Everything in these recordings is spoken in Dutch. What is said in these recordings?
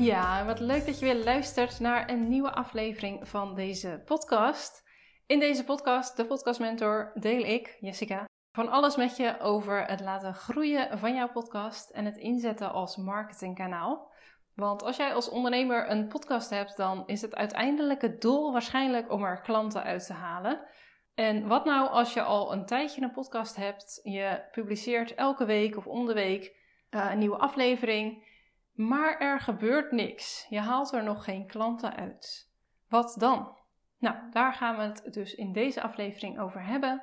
Ja, wat leuk dat je weer luistert naar een nieuwe aflevering van deze podcast. In deze podcast, de Podcast Mentor, deel ik, Jessica, van alles met je over het laten groeien van jouw podcast en het inzetten als marketingkanaal. Want als jij als ondernemer een podcast hebt, dan is het uiteindelijk het doel waarschijnlijk om er klanten uit te halen. En wat nou als je al een tijdje een podcast hebt, je publiceert elke week of om de week uh, een nieuwe aflevering, maar er gebeurt niks. Je haalt er nog geen klanten uit. Wat dan? Nou, daar gaan we het dus in deze aflevering over hebben.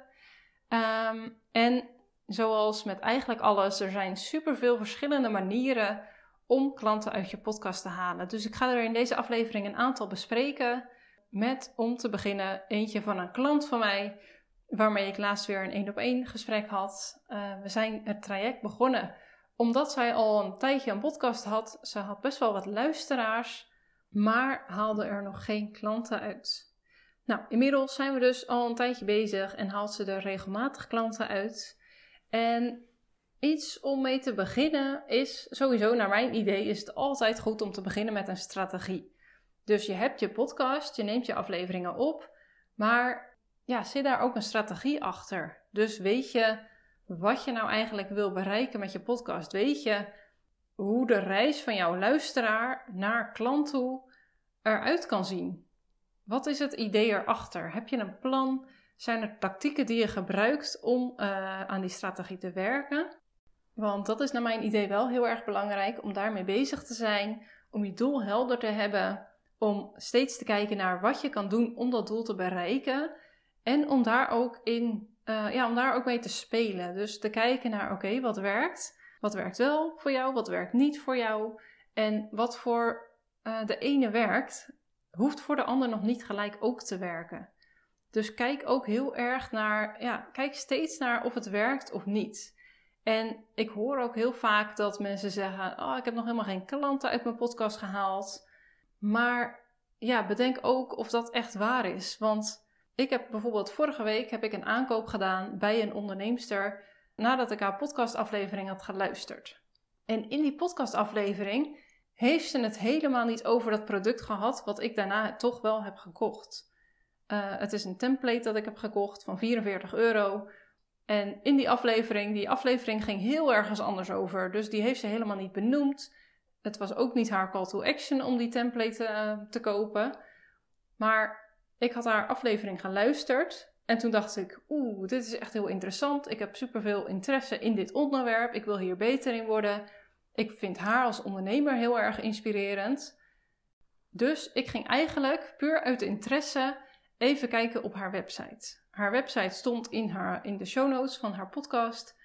Um, en zoals met eigenlijk alles, er zijn superveel verschillende manieren om klanten uit je podcast te halen. Dus ik ga er in deze aflevering een aantal bespreken. Met om te beginnen eentje van een klant van mij, waarmee ik laatst weer een één op één gesprek had. Uh, we zijn het traject begonnen omdat zij al een tijdje een podcast had. Ze had best wel wat luisteraars, maar haalde er nog geen klanten uit. Nou, inmiddels zijn we dus al een tijdje bezig en haalt ze er regelmatig klanten uit. En iets om mee te beginnen is sowieso, naar mijn idee, is het altijd goed om te beginnen met een strategie. Dus je hebt je podcast, je neemt je afleveringen op, maar ja, zit daar ook een strategie achter? Dus weet je wat je nou eigenlijk wil bereiken met je podcast? Weet je hoe de reis van jouw luisteraar naar klant toe eruit kan zien? Wat is het idee erachter? Heb je een plan? Zijn er tactieken die je gebruikt om uh, aan die strategie te werken? Want dat is naar mijn idee wel heel erg belangrijk om daarmee bezig te zijn, om je doel helder te hebben, om steeds te kijken naar wat je kan doen om dat doel te bereiken en om daar ook in uh, ja, om daar ook mee te spelen. Dus te kijken naar, oké, wat werkt? Wat werkt wel voor jou? Wat werkt niet voor jou? En wat voor uh, de ene werkt, hoeft voor de ander nog niet gelijk ook te werken. Dus kijk ook heel erg naar, ja, kijk steeds naar of het werkt of niet. En ik hoor ook heel vaak dat mensen zeggen: Oh, ik heb nog helemaal geen klanten uit mijn podcast gehaald. Maar ja, bedenk ook of dat echt waar is. Want ik heb bijvoorbeeld vorige week heb ik een aankoop gedaan bij een onderneemster nadat ik haar podcastaflevering had geluisterd. En in die podcastaflevering heeft ze het helemaal niet over dat product gehad wat ik daarna toch wel heb gekocht. Uh, het is een template dat ik heb gekocht van 44 euro. En in die aflevering, die aflevering ging heel ergens anders over. Dus die heeft ze helemaal niet benoemd. Het was ook niet haar call to action om die template uh, te kopen. Maar ik had haar aflevering geluisterd en toen dacht ik, oeh, dit is echt heel interessant. Ik heb superveel interesse in dit onderwerp. Ik wil hier beter in worden. Ik vind haar als ondernemer heel erg inspirerend. Dus ik ging eigenlijk puur uit interesse even kijken op haar website. Haar website stond in, haar, in de show notes van haar podcast.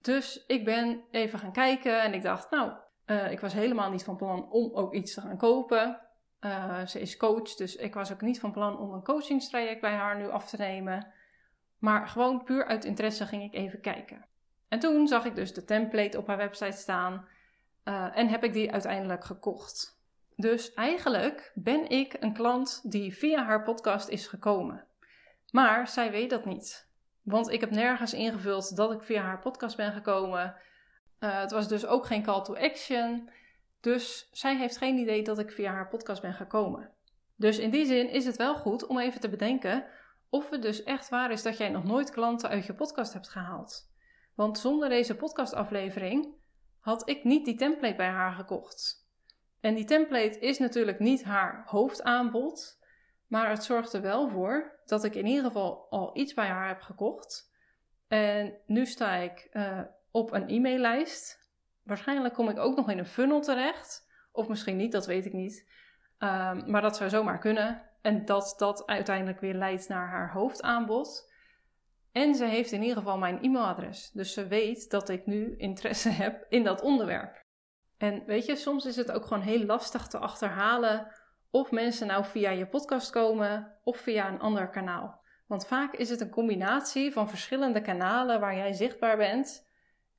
Dus ik ben even gaan kijken en ik dacht, nou, uh, ik was helemaal niet van plan om ook iets te gaan kopen. Uh, ze is coach, dus ik was ook niet van plan om een coachingstraject bij haar nu af te nemen. Maar gewoon puur uit interesse ging ik even kijken. En toen zag ik dus de template op haar website staan uh, en heb ik die uiteindelijk gekocht. Dus eigenlijk ben ik een klant die via haar podcast is gekomen. Maar zij weet dat niet. Want ik heb nergens ingevuld dat ik via haar podcast ben gekomen. Uh, het was dus ook geen call to action. Dus zij heeft geen idee dat ik via haar podcast ben gekomen. Dus in die zin is het wel goed om even te bedenken of het dus echt waar is dat jij nog nooit klanten uit je podcast hebt gehaald. Want zonder deze podcastaflevering had ik niet die template bij haar gekocht. En die template is natuurlijk niet haar hoofdaanbod, maar het zorgt er wel voor dat ik in ieder geval al iets bij haar heb gekocht. En nu sta ik uh, op een e-maillijst Waarschijnlijk kom ik ook nog in een funnel terecht. Of misschien niet, dat weet ik niet. Um, maar dat zou zomaar kunnen. En dat dat uiteindelijk weer leidt naar haar hoofdaanbod. En ze heeft in ieder geval mijn e-mailadres. Dus ze weet dat ik nu interesse heb in dat onderwerp. En weet je, soms is het ook gewoon heel lastig te achterhalen of mensen nou via je podcast komen of via een ander kanaal. Want vaak is het een combinatie van verschillende kanalen waar jij zichtbaar bent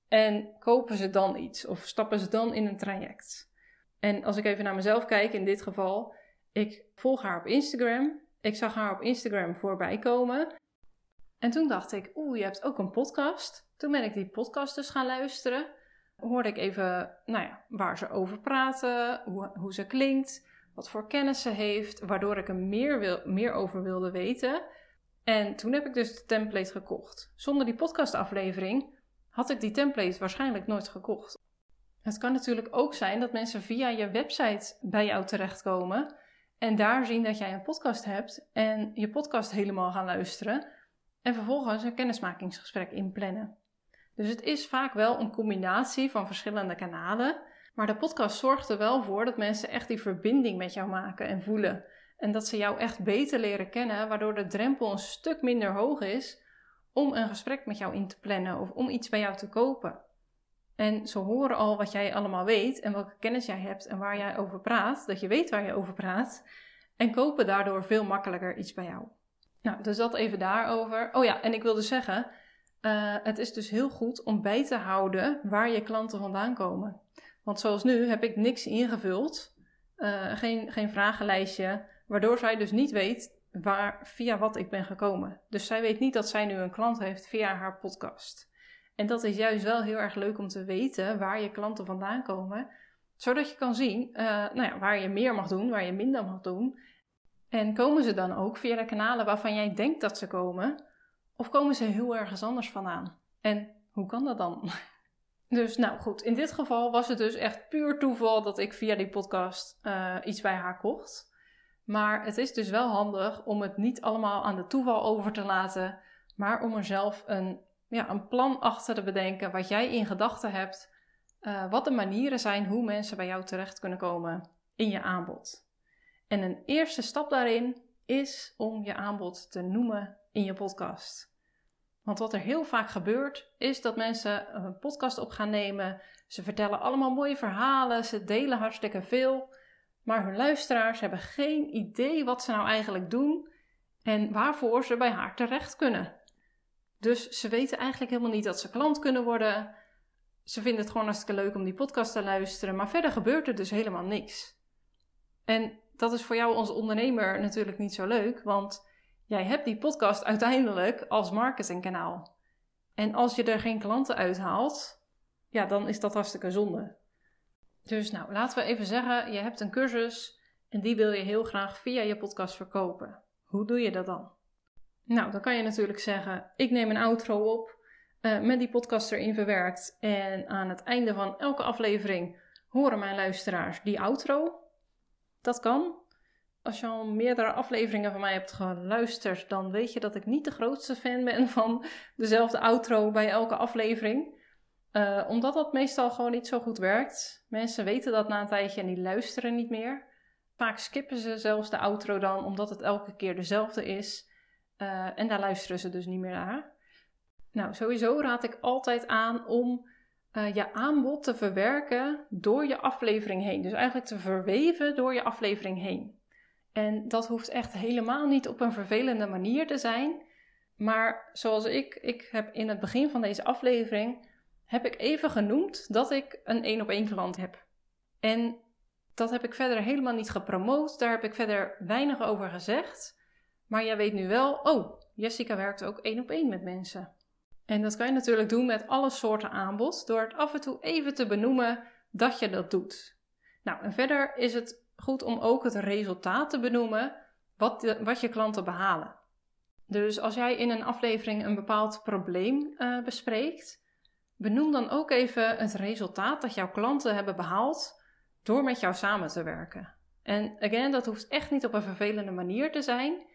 en kopen ze dan iets of stappen ze dan in een traject? En als ik even naar mezelf kijk, in dit geval, ik volg haar op Instagram. Ik zag haar op Instagram voorbij komen. En toen dacht ik, oeh, je hebt ook een podcast. Toen ben ik die podcast dus gaan luisteren. hoorde ik even nou ja, waar ze over praten, hoe, hoe ze klinkt, wat voor kennis ze heeft, waardoor ik er meer, wil, meer over wilde weten. En toen heb ik dus de template gekocht. Zonder die podcastaflevering had ik die template waarschijnlijk nooit gekocht. Het kan natuurlijk ook zijn dat mensen via je website bij jou terechtkomen en daar zien dat jij een podcast hebt en je podcast helemaal gaan luisteren en vervolgens een kennismakingsgesprek inplannen. Dus het is vaak wel een combinatie van verschillende kanalen, maar de podcast zorgt er wel voor dat mensen echt die verbinding met jou maken en voelen. En dat ze jou echt beter leren kennen, waardoor de drempel een stuk minder hoog is om een gesprek met jou in te plannen of om iets bij jou te kopen. En ze horen al wat jij allemaal weet en welke kennis jij hebt en waar jij over praat, dat je weet waar je over praat, en kopen daardoor veel makkelijker iets bij jou. Nou, dus dat even daarover. Oh ja, en ik wilde zeggen, uh, het is dus heel goed om bij te houden waar je klanten vandaan komen. Want zoals nu heb ik niks ingevuld, uh, geen, geen vragenlijstje, waardoor zij dus niet weet waar, via wat ik ben gekomen. Dus zij weet niet dat zij nu een klant heeft via haar podcast. En dat is juist wel heel erg leuk om te weten waar je klanten vandaan komen, zodat je kan zien uh, nou ja, waar je meer mag doen, waar je minder mag doen. En komen ze dan ook via de kanalen waarvan jij denkt dat ze komen, of komen ze heel ergens anders vandaan? En hoe kan dat dan? Dus nou goed, in dit geval was het dus echt puur toeval dat ik via die podcast uh, iets bij haar kocht. Maar het is dus wel handig om het niet allemaal aan de toeval over te laten, maar om er zelf een, ja, een plan achter te bedenken wat jij in gedachten hebt, uh, wat de manieren zijn hoe mensen bij jou terecht kunnen komen in je aanbod. En een eerste stap daarin is om je aanbod te noemen in je podcast. Want wat er heel vaak gebeurt, is dat mensen een podcast op gaan nemen. Ze vertellen allemaal mooie verhalen, ze delen hartstikke veel. Maar hun luisteraars hebben geen idee wat ze nou eigenlijk doen en waarvoor ze bij haar terecht kunnen. Dus ze weten eigenlijk helemaal niet dat ze klant kunnen worden. Ze vinden het gewoon hartstikke leuk om die podcast te luisteren, maar verder gebeurt er dus helemaal niks. En dat is voor jou als ondernemer natuurlijk niet zo leuk, want jij hebt die podcast uiteindelijk als marketingkanaal. En als je er geen klanten uithaalt, ja, dan is dat hartstikke zonde. Dus nou, laten we even zeggen, je hebt een cursus en die wil je heel graag via je podcast verkopen. Hoe doe je dat dan? Nou, dan kan je natuurlijk zeggen, ik neem een outro op, uh, met die podcast erin verwerkt en aan het einde van elke aflevering horen mijn luisteraars die outro. Dat kan. Als je al meerdere afleveringen van mij hebt geluisterd, dan weet je dat ik niet de grootste fan ben van dezelfde outro bij elke aflevering. Uh, omdat dat meestal gewoon niet zo goed werkt. Mensen weten dat na een tijdje en die luisteren niet meer. Vaak skippen ze zelfs de outro dan, omdat het elke keer dezelfde is. Uh, en daar luisteren ze dus niet meer naar. Nou, sowieso raad ik altijd aan om uh, je aanbod te verwerken door je aflevering heen. Dus eigenlijk te verweven door je aflevering heen. En dat hoeft echt helemaal niet op een vervelende manier te zijn. Maar zoals ik, ik heb in het begin van deze aflevering heb ik even genoemd dat ik een één op één klant heb. En dat heb ik verder helemaal niet gepromoot. Daar heb ik verder weinig over gezegd. Maar jij weet nu wel, oh, Jessica werkt ook één op één met mensen. En dat kan je natuurlijk doen met alle soorten aanbod, door het af en toe even te benoemen dat je dat doet. Nou, en verder is het goed om ook het resultaat te benoemen wat, wat je klanten behalen. Dus als jij in een aflevering een bepaald probleem uh, bespreekt, Benoem dan ook even het resultaat dat jouw klanten hebben behaald door met jou samen te werken. En again, dat hoeft echt niet op een vervelende manier te zijn,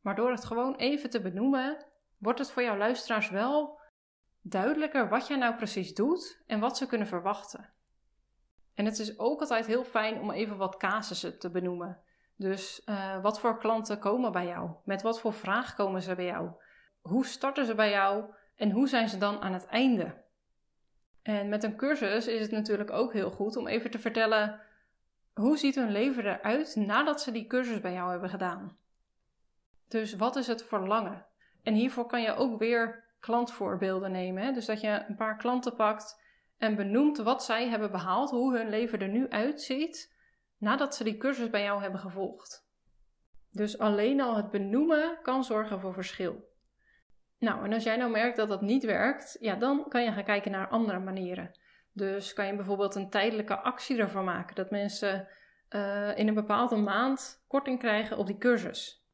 maar door het gewoon even te benoemen, wordt het voor jouw luisteraars wel duidelijker wat jij nou precies doet en wat ze kunnen verwachten. En het is ook altijd heel fijn om even wat casussen te benoemen. Dus uh, wat voor klanten komen bij jou? Met wat voor vraag komen ze bij jou? Hoe starten ze bij jou? En hoe zijn ze dan aan het einde? En met een cursus is het natuurlijk ook heel goed om even te vertellen hoe ziet hun leven eruit nadat ze die cursus bij jou hebben gedaan. Dus wat is het verlangen? En hiervoor kan je ook weer klantvoorbeelden nemen. Dus dat je een paar klanten pakt en benoemt wat zij hebben behaald, hoe hun leven er nu uitziet nadat ze die cursus bij jou hebben gevolgd. Dus alleen al het benoemen kan zorgen voor verschil. Nou, en als jij nou merkt dat dat niet werkt, ja, dan kan je gaan kijken naar andere manieren. Dus kan je bijvoorbeeld een tijdelijke actie ervan maken. Dat mensen uh, in een bepaalde maand korting krijgen op die cursus.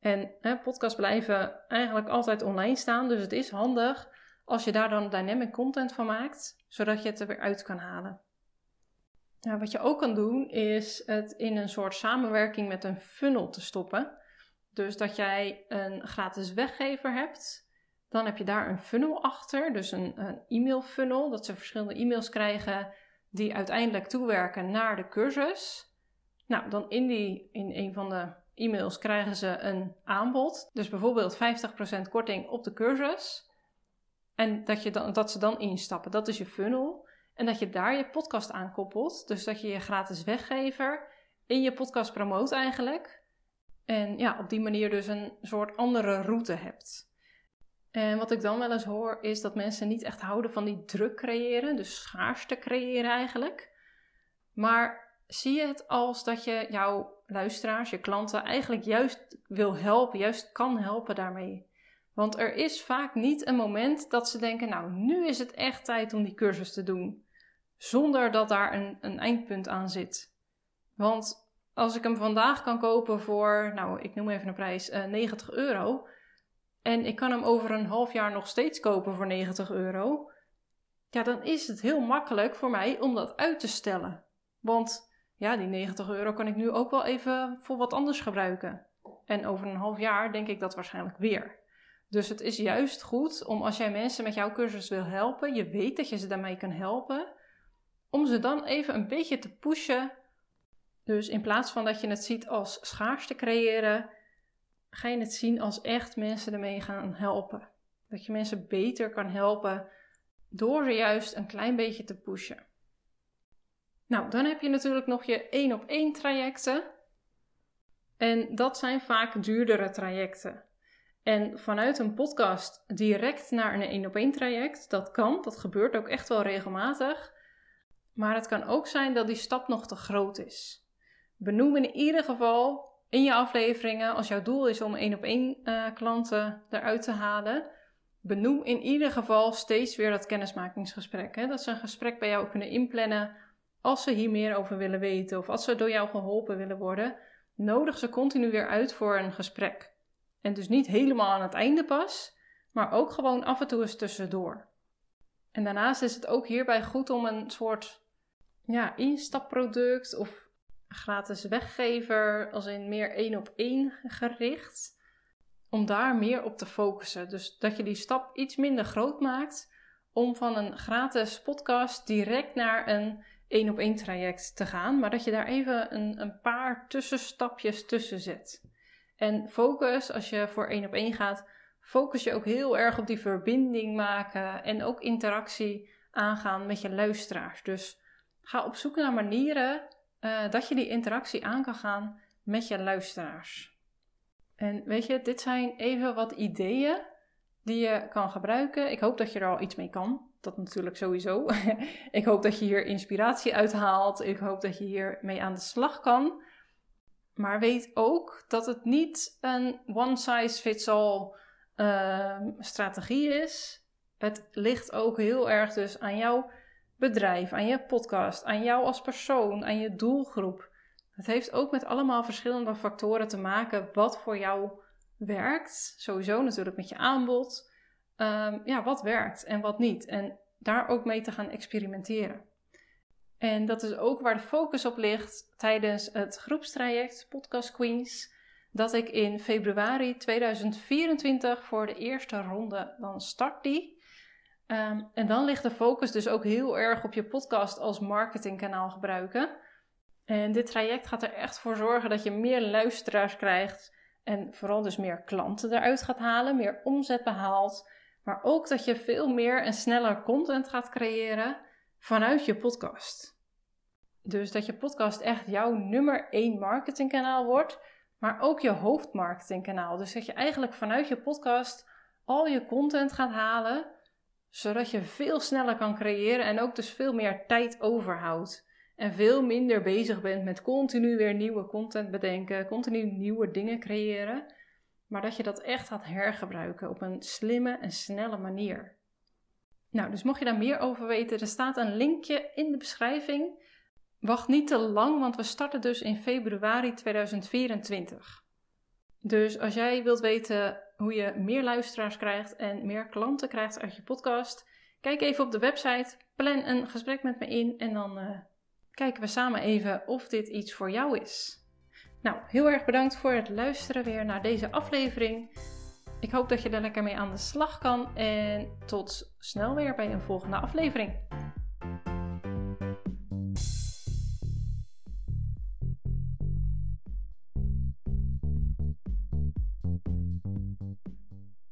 En hè, podcasts blijven eigenlijk altijd online staan. Dus het is handig als je daar dan dynamic content van maakt. Zodat je het er weer uit kan halen. Nou, wat je ook kan doen is het in een soort samenwerking met een funnel te stoppen. Dus dat jij een gratis weggever hebt. Dan heb je daar een funnel achter, dus een, een e-mail funnel. Dat ze verschillende e-mails krijgen die uiteindelijk toewerken naar de cursus. Nou, dan in, die, in een van de e-mails krijgen ze een aanbod. Dus bijvoorbeeld 50% korting op de cursus. En dat, je dan, dat ze dan instappen. Dat is je funnel. En dat je daar je podcast aan koppelt. Dus dat je je gratis weggever in je podcast promoot eigenlijk. En ja, op die manier dus een soort andere route hebt. En wat ik dan wel eens hoor, is dat mensen niet echt houden van die druk creëren, dus schaarste creëren eigenlijk. Maar zie je het als dat je jouw luisteraars, je klanten eigenlijk juist wil helpen, juist kan helpen daarmee? Want er is vaak niet een moment dat ze denken, nou, nu is het echt tijd om die cursus te doen. Zonder dat daar een, een eindpunt aan zit. Want als ik hem vandaag kan kopen voor, nou, ik noem even een prijs, 90 eh, euro. En ik kan hem over een half jaar nog steeds kopen voor 90 euro. Ja, dan is het heel makkelijk voor mij om dat uit te stellen. Want ja, die 90 euro kan ik nu ook wel even voor wat anders gebruiken. En over een half jaar denk ik dat waarschijnlijk weer. Dus het is juist goed om als jij mensen met jouw cursus wil helpen, je weet dat je ze daarmee kan helpen, om ze dan even een beetje te pushen. Dus in plaats van dat je het ziet als schaarste creëren, ga je het zien als echt mensen ermee gaan helpen. Dat je mensen beter kan helpen door ze juist een klein beetje te pushen. Nou, dan heb je natuurlijk nog je één op één trajecten. En dat zijn vaak duurdere trajecten. En vanuit een podcast direct naar een één op één traject, dat kan, dat gebeurt ook echt wel regelmatig. Maar het kan ook zijn dat die stap nog te groot is. Benoem in ieder geval in je afleveringen, als jouw doel is om één op één uh, klanten eruit te halen, benoem in ieder geval steeds weer dat kennismakingsgesprek. Hè? Dat ze een gesprek bij jou kunnen inplannen als ze hier meer over willen weten of als ze door jou geholpen willen worden. Nodig ze continu weer uit voor een gesprek. En dus niet helemaal aan het einde pas, maar ook gewoon af en toe eens tussendoor. En daarnaast is het ook hierbij goed om een soort ja, instapproduct of gratis weggever, als in meer één op één gericht, om daar meer op te focussen. Dus dat je die stap iets minder groot maakt om van een gratis podcast direct naar een één op één traject te gaan, maar dat je daar even een, een paar tussenstapjes tussen zet. En focus, als je voor één op één gaat, focus je ook heel erg op die verbinding maken en ook interactie aangaan met je luisteraars. Dus ga op zoek naar manieren uh, dat je die interactie aan kan gaan met je luisteraars. En weet je, dit zijn even wat ideeën die je kan gebruiken. Ik hoop dat je er al iets mee kan. Dat natuurlijk sowieso. ik hoop dat je hier inspiratie uithaalt. Ik hoop dat je hier mee aan de slag kan. Maar weet ook dat het niet een one size fits all uh, strategie is. Het ligt ook heel erg dus aan jou bedrijf, aan je podcast, aan jou als persoon, aan je doelgroep. Het heeft ook met allemaal verschillende factoren te maken wat voor jou werkt. Sowieso natuurlijk met je aanbod. Um, ja, wat werkt en wat niet. En daar ook mee te gaan experimenteren. En dat is ook waar de focus op ligt tijdens het groepstraject Podcast Queens. Dat ik in februari 2024 voor de eerste ronde dan start die. Ehm, en dan ligt de focus dus ook heel erg op je podcast als marketingkanaal gebruiken. En dit traject gaat er echt voor zorgen dat je meer luisteraars krijgt en vooral dus meer klanten eruit gaat halen, meer omzet behaalt, maar ook dat je veel meer en sneller content gaat creëren vanuit je podcast. Dus dat je podcast echt jouw nummer één marketingkanaal wordt, maar ook je hoofdmarketingkanaal. Dus dat je eigenlijk vanuit je podcast al je content gaat halen zodat je veel sneller kan creëren en ook dus veel meer tijd overhoudt. En veel minder bezig bent met continu weer nieuwe content bedenken, continu nieuwe dingen creëren. Maar dat je dat echt gaat hergebruiken op een slimme en snelle manier. Nou, dus mocht je daar meer over weten, er staat een linkje in de beschrijving. Wacht niet te lang, want we starten dus in februari 2024. Dus als jij wilt weten hoe je meer luisteraars krijgt en meer klanten krijgt uit je podcast, kijk even op de website, plan een gesprek met me in en dan uh, kijken we samen even of dit iets voor jou is. Nou, heel erg bedankt voor het luisteren weer naar deze aflevering. Ik hoop dat je er lekker mee aan de slag kan en tot snel weer bij een volgende aflevering.